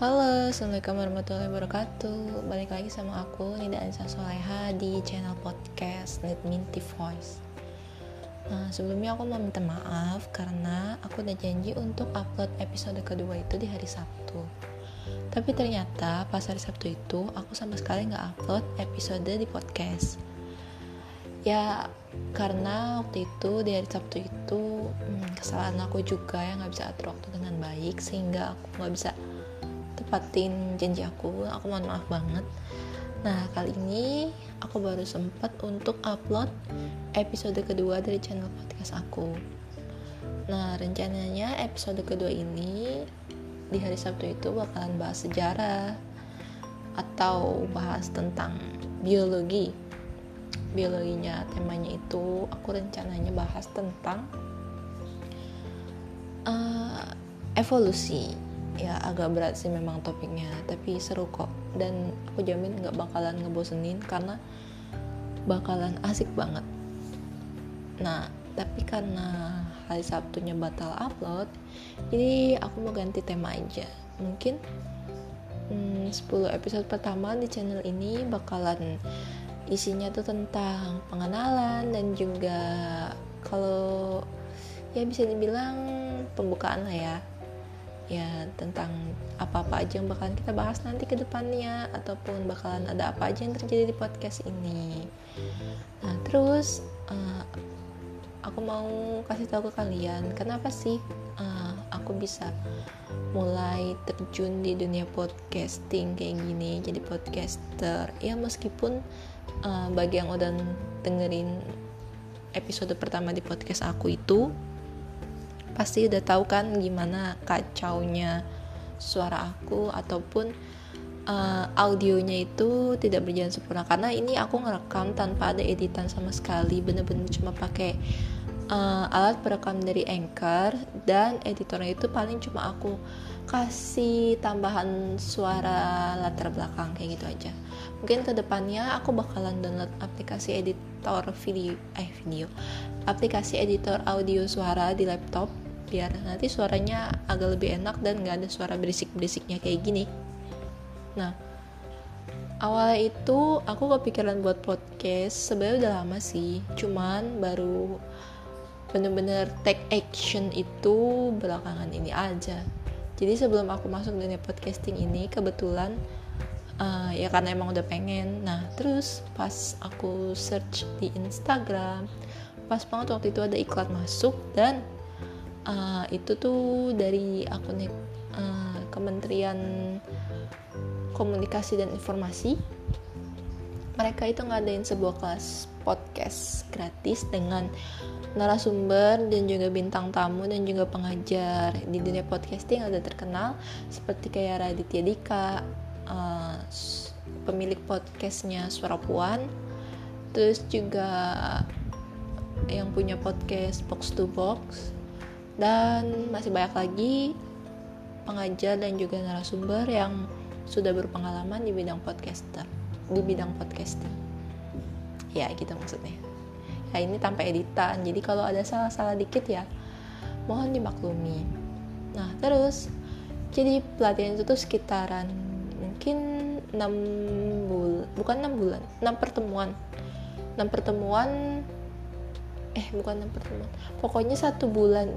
Halo, Assalamualaikum warahmatullahi wabarakatuh. Balik lagi sama aku, Nida Anissa Soleha Di channel podcast Need Minty Voice. Nah, sebelumnya aku mau minta maaf Karena aku udah janji untuk upload episode kedua itu di hari Sabtu. Tapi ternyata pas hari Sabtu itu Aku sama sekali gak upload episode di podcast. Ya, karena waktu itu di hari Sabtu itu hmm, Kesalahan aku juga yang gak bisa atur waktu dengan baik Sehingga aku gak bisa tepatin janji aku aku mohon maaf banget. Nah kali ini aku baru sempat untuk upload episode kedua dari channel podcast aku. Nah rencananya episode kedua ini di hari Sabtu itu bakalan bahas sejarah atau bahas tentang biologi. Biologinya temanya itu aku rencananya bahas tentang uh, evolusi ya agak berat sih memang topiknya tapi seru kok. Dan aku jamin nggak bakalan ngebosenin karena bakalan asik banget. Nah tapi karena hari Sabtunya batal upload jadi aku mau ganti tema aja. Mungkin hmm, 10 episode pertama di channel ini bakalan isinya tuh tentang pengenalan dan juga kalau ya bisa dibilang pembukaan lah ya ya tentang apa-apa aja yang bakalan kita bahas nanti ke depannya ataupun bakalan ada apa aja yang terjadi di podcast ini. Nah terus uh, aku mau kasih tahu ke kalian kenapa sih uh, aku bisa mulai terjun di dunia podcasting kayak gini jadi podcaster? Ya meskipun uh, bagi yang udah dengerin episode pertama di podcast aku itu pasti udah tahu kan gimana kacaunya suara aku ataupun uh, audionya itu tidak berjalan sempurna. Karena ini aku ngerekam tanpa ada editan sama sekali bener-bener cuma pakai uh, alat perekam dari Anchor dan editornya itu paling cuma aku kasih tambahan suara latar belakang kayak gitu aja. Mungkin ke depannya aku bakalan download aplikasi editor video eh video. Aplikasi editor audio suara di laptop biar nanti suaranya agak lebih enak dan gak ada suara berisik-berisiknya kayak gini. Nah awalnya itu aku kepikiran buat podcast sebenarnya udah lama sih. Cuman baru bener-bener take action itu belakangan ini aja. Jadi sebelum aku masuk dunia podcasting ini kebetulan uh, ya karena emang udah pengen. Nah terus pas aku search di Instagram pas banget waktu itu ada iklan masuk dan uh, itu tuh dari akun uh, Kementerian Komunikasi dan Informasi. Mereka itu ngadain sebuah kelas podcast gratis dengan narasumber dan juga bintang tamu dan juga pengajar di dunia podcasting ada terkenal seperti kayak Raditya Dika uh, pemilik podcastnya Suara Puan terus juga yang punya podcast Box to Box dan masih banyak lagi pengajar dan juga narasumber yang sudah berpengalaman di bidang podcaster di bidang podcasting ya gitu maksudnya. Ya ini tanpa editan. Jadi kalau ada salah-salah dikit ya mohon dimaklumi. Nah terus jadi pelatihan itu tuh sekitaran mungkin 6 bulan bukan 6 bulan 6 pertemuan. 6 pertemuan eh bukan 6 pertemuan. Pokoknya satu bulan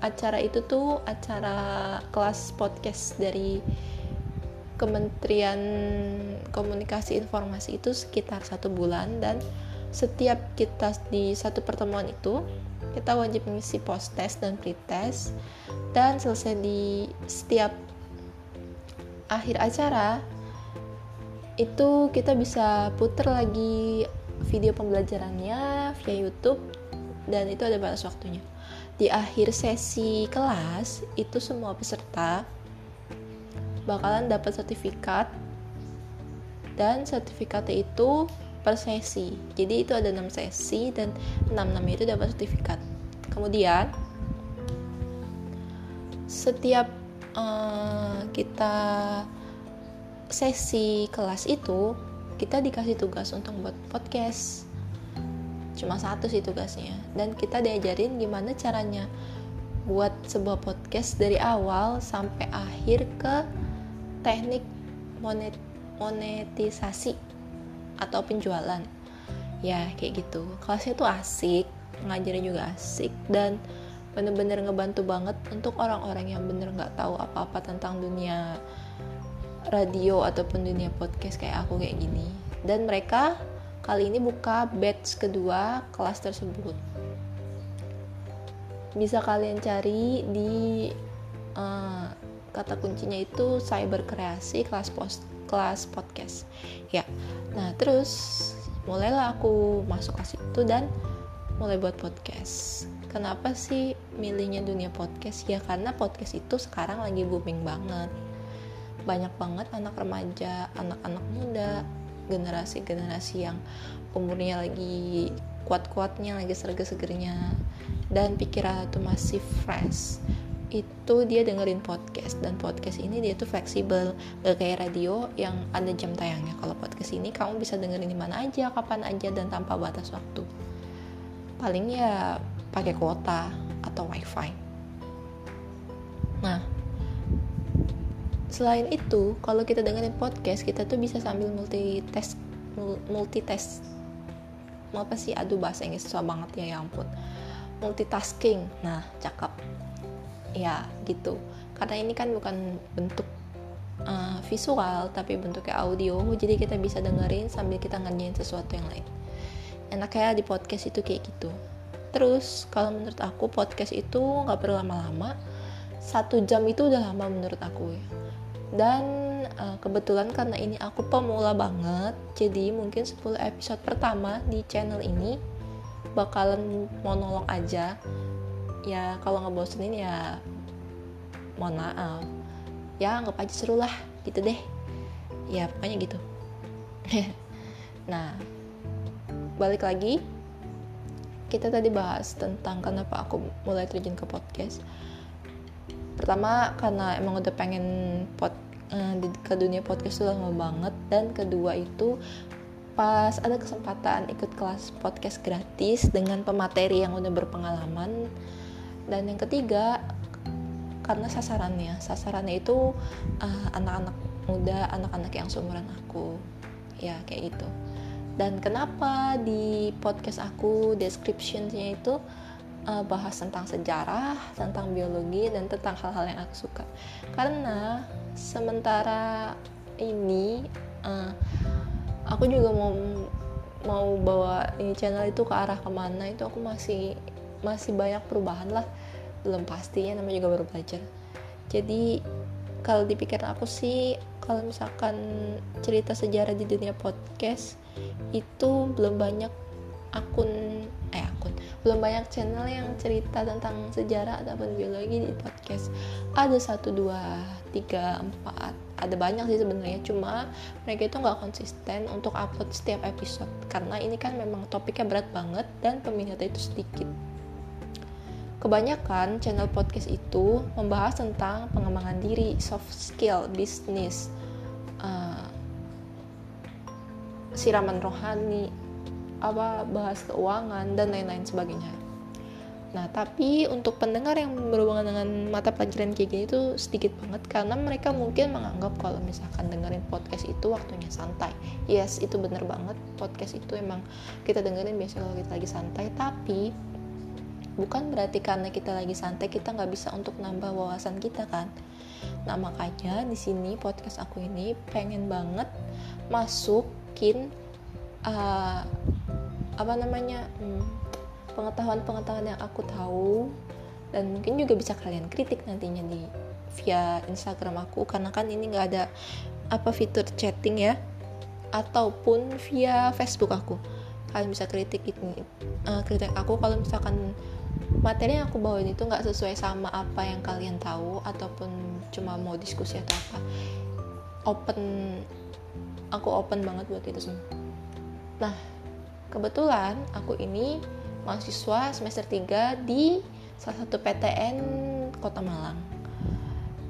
acara itu tuh acara kelas podcast dari Kementerian Komunikasi Informasi itu sekitar satu bulan dan setiap kita di satu pertemuan itu kita wajib mengisi post test dan pre-test dan selesai di setiap akhir acara itu kita bisa putar lagi video pembelajarannya via YouTube dan itu ada batas waktunya di akhir sesi kelas itu semua peserta bakalan dapat sertifikat. Dan sertifikatnya itu per sesi. Jadi itu ada 6 sesi dan 6 6 itu dapat sertifikat. Kemudian setiap uh, kita sesi kelas itu kita dikasih tugas untuk buat podcast cuma satu sih tugasnya. Dan kita diajarin gimana caranya buat sebuah podcast dari awal sampai akhir ke teknik monet monetisasi atau penjualan. Ya kayak gitu. Kelasnya tuh asik ngajarnya juga asik dan bener-bener ngebantu banget untuk orang-orang yang bener nggak tahu apa-apa tentang dunia radio ataupun dunia podcast kayak aku kayak gini. Dan mereka kali ini buka batch kedua kelas tersebut. Bisa kalian cari di uh, kata kuncinya itu cyber kreasi kelas post kelas podcast. Ya. Nah terus mulailah aku masuk ke situ dan mulai buat podcast. Kenapa sih milihnya dunia podcast? Ya karena podcast itu sekarang lagi booming banget. Banyak banget anak remaja anak-anak muda generasi-generasi yang umurnya lagi kuat-kuatnya lagi seger-segernya dan pikiran itu masih fresh itu dia dengerin podcast dan podcast ini dia tuh fleksibel. Gak kayak radio yang ada jam tayangnya. Kalau podcast ini kamu bisa dengerin di mana aja kapan aja dan tanpa batas waktu. Paling ya pakai kuota atau wifi. Nah selain itu kalau kita dengerin podcast kita tuh bisa sambil multitask multitask. Mau apa sih? Aduh bahasa Inggris susah banget ya ya ampun. Multitasking. Nah cakep. Ya gitu. Karena ini kan bukan bentuk uh, visual tapi bentuknya audio. Jadi kita bisa dengerin sambil kita ngerjain sesuatu yang lain. Enaknya di podcast itu kayak gitu. Terus kalau menurut aku podcast itu nggak perlu lama-lama. Satu jam itu udah lama menurut aku ya dan uh, kebetulan karena ini aku pemula banget jadi mungkin 10 episode pertama di channel ini bakalan monolog aja. Ya kalau ngebosenin ya mohon maaf. Ya anggap aja seru lah gitu deh. Ya pokoknya gitu. Nah balik lagi. Kita tadi bahas tentang kenapa aku mulai terjun ke podcast. Pertama karena emang udah pengen uh, ke dunia podcast tuh lama banget. Dan kedua itu pas ada kesempatan ikut kelas podcast gratis dengan pemateri yang udah berpengalaman. Dan yang ketiga karena sasarannya. Sasarannya itu uh, anak-anak muda anak-anak yang seumuran aku. Ya kayak gitu. Dan kenapa di podcast aku descriptionnya itu uh, bahas tentang sejarah tentang biologi dan tentang hal-hal yang aku suka? Karena sementara ini uh, aku juga mau mau bawa ini channel itu ke arah ke mana itu aku masih masih banyak perubahan lah. Belum pasti ya namanya juga baru belajar. Jadi kalau dipikir aku sih kalau misalkan cerita sejarah di dunia podcast itu belum banyak akun belum banyak channel yang cerita tentang sejarah ataupun biologi di podcast. Ada satu dua tiga empat. Ada banyak sih sebenarnya cuma mereka itu nggak konsisten untuk upload setiap episode karena ini kan memang topiknya berat banget dan peminatnya itu sedikit. Kebanyakan channel podcast itu membahas tentang pengembangan diri, soft skill, bisnis, uh, siraman rohani, apa bahas keuangan dan lain-lain sebagainya. Nah, tapi untuk pendengar yang berhubungan dengan mata pelajaran kayak gini itu sedikit banget karena mereka mungkin menganggap kalau misalkan dengerin podcast itu waktunya santai. Yes, itu bener banget. Podcast itu emang kita dengerin biasanya kalau kita lagi santai, tapi bukan berarti karena kita lagi santai kita nggak bisa untuk nambah wawasan kita kan nah makanya di sini podcast aku ini pengen banget masukin uh, apa namanya hmm, pengetahuan-pengetahuan yang aku tahu. Dan mungkin juga bisa kalian kritik nantinya di via Instagram aku karena kan ini nggak ada apa fitur chatting ya. Ataupun via Facebook aku. Kalian bisa kritik ini uh, kritik aku kalau misalkan materi yang aku bawain itu nggak sesuai sama apa yang kalian tahu ataupun cuma mau diskusi atau apa. Open aku open banget buat itu semua. Nah kebetulan aku ini mahasiswa semester 3 di salah satu PTN Kota Malang.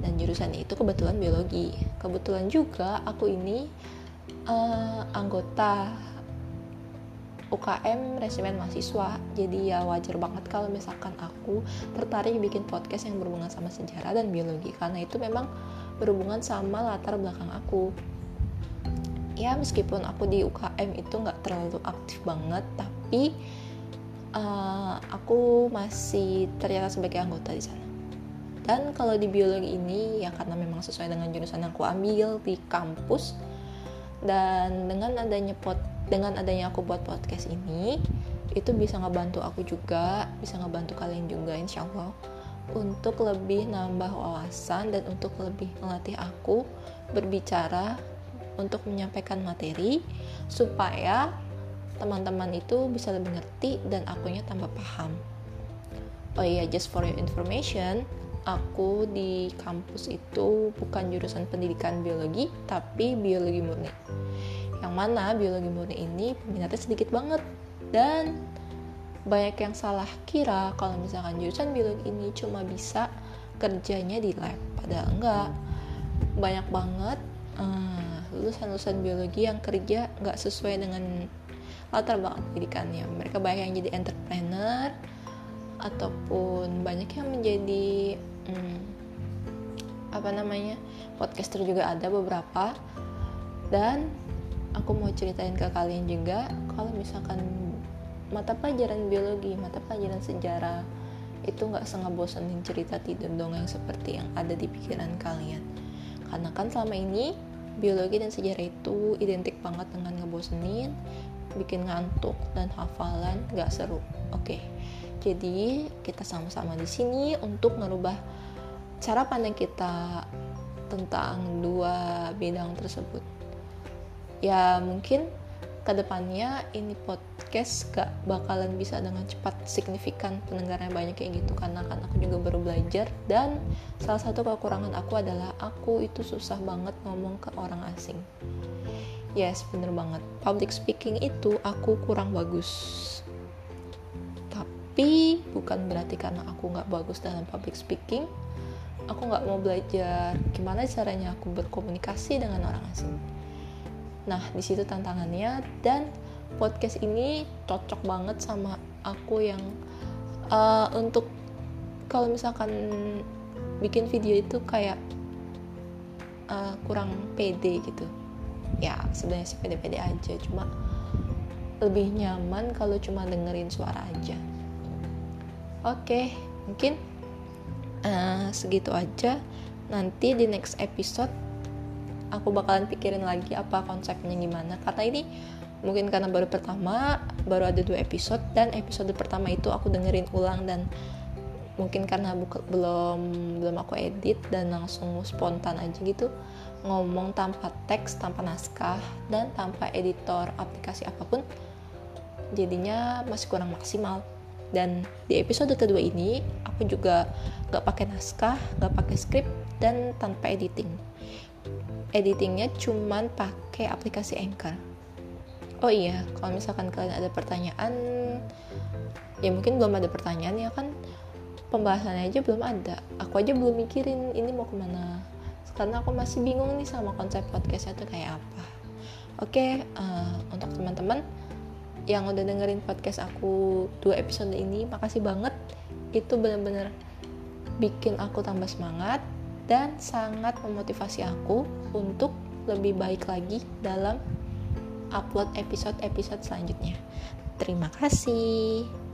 Dan jurusan itu kebetulan biologi. Kebetulan juga aku ini uh, anggota UKM resimen mahasiswa. Jadi ya wajar banget kalau misalkan aku tertarik bikin podcast yang berhubungan sama sejarah dan biologi. Karena itu memang berhubungan sama latar belakang aku ya meskipun aku di UKM itu nggak terlalu aktif banget tapi uh, aku masih ternyata sebagai anggota di sana. Dan kalau di biologi ini ya karena memang sesuai dengan jurusan yang aku ambil di kampus dan dengan adanya pot dengan adanya aku buat podcast ini itu bisa ngebantu aku juga bisa ngebantu kalian juga insya Allah untuk lebih nambah wawasan dan untuk lebih melatih aku berbicara untuk menyampaikan materi supaya teman-teman itu bisa lebih ngerti dan akunya tambah paham. Oh iya, just for your information, aku di kampus itu bukan jurusan pendidikan biologi, tapi biologi murni. Yang mana biologi murni ini peminatnya sedikit banget dan banyak yang salah kira kalau misalkan jurusan biologi ini cuma bisa kerjanya di lab, padahal enggak. Banyak banget uh, lulusan-lulusan biologi yang kerja nggak sesuai dengan latar belakang pendidikannya. Mereka banyak yang jadi entrepreneur ataupun banyak yang menjadi hmm, apa namanya podcaster juga ada beberapa. Dan aku mau ceritain ke kalian juga kalau misalkan mata pelajaran biologi mata pelajaran sejarah itu nggak sengaja bosenin cerita tidur dongeng seperti yang ada di pikiran kalian. Karena kan selama ini biologi dan sejarah itu identik banget dengan ngebosenin bikin ngantuk dan hafalan gak seru. Oke jadi kita sama-sama di sini untuk merubah cara pandang kita tentang dua bidang tersebut. Ya mungkin ke depannya ini podcast gak bakalan bisa dengan cepat signifikan pendengarnya banyak kayak gitu. Karena kan aku juga baru belajar. Dan salah satu kekurangan aku adalah aku itu susah banget ngomong ke orang asing. Yes bener banget. Public speaking itu aku kurang bagus. Tapi bukan berarti karena aku nggak bagus dalam public speaking aku nggak mau belajar gimana caranya aku berkomunikasi dengan orang asing Nah, di situ tantangannya dan podcast ini cocok banget sama aku yang uh, untuk kalau misalkan bikin video itu kayak uh, kurang pede gitu. Ya, sebenarnya sih pede-pede aja, cuma lebih nyaman kalau cuma dengerin suara aja. Oke, mungkin uh, segitu aja. Nanti di next episode aku bakalan pikirin lagi apa konsepnya gimana. Karena ini mungkin karena baru pertama baru ada dua episode dan episode pertama itu aku dengerin ulang dan mungkin karena buka, belum belum aku edit dan langsung spontan aja gitu ngomong tanpa teks tanpa naskah dan tanpa editor aplikasi apa pun jadinya masih kurang maksimal. Dan di episode kedua ini aku juga gak pakai naskah gak pakai skrip dan tanpa editing editingnya cuman pakai aplikasi Anchor. Oh iya, kalau misalkan kalian ada pertanyaan, ya mungkin belum ada pertanyaan ya kan pembahasannya aja belum ada. Aku aja belum mikirin ini mau ke mana. Karena aku masih bingung nih sama konsep podcastnya tuh kayak apa. Oke, uh, untuk teman-teman yang udah dengerin podcast aku dua episode ini, makasih banget. Itu bener-bener bikin aku tambah semangat dan sangat memotivasi aku untuk lebih baik lagi dalam upload episode-episode selanjutnya. Terima kasih.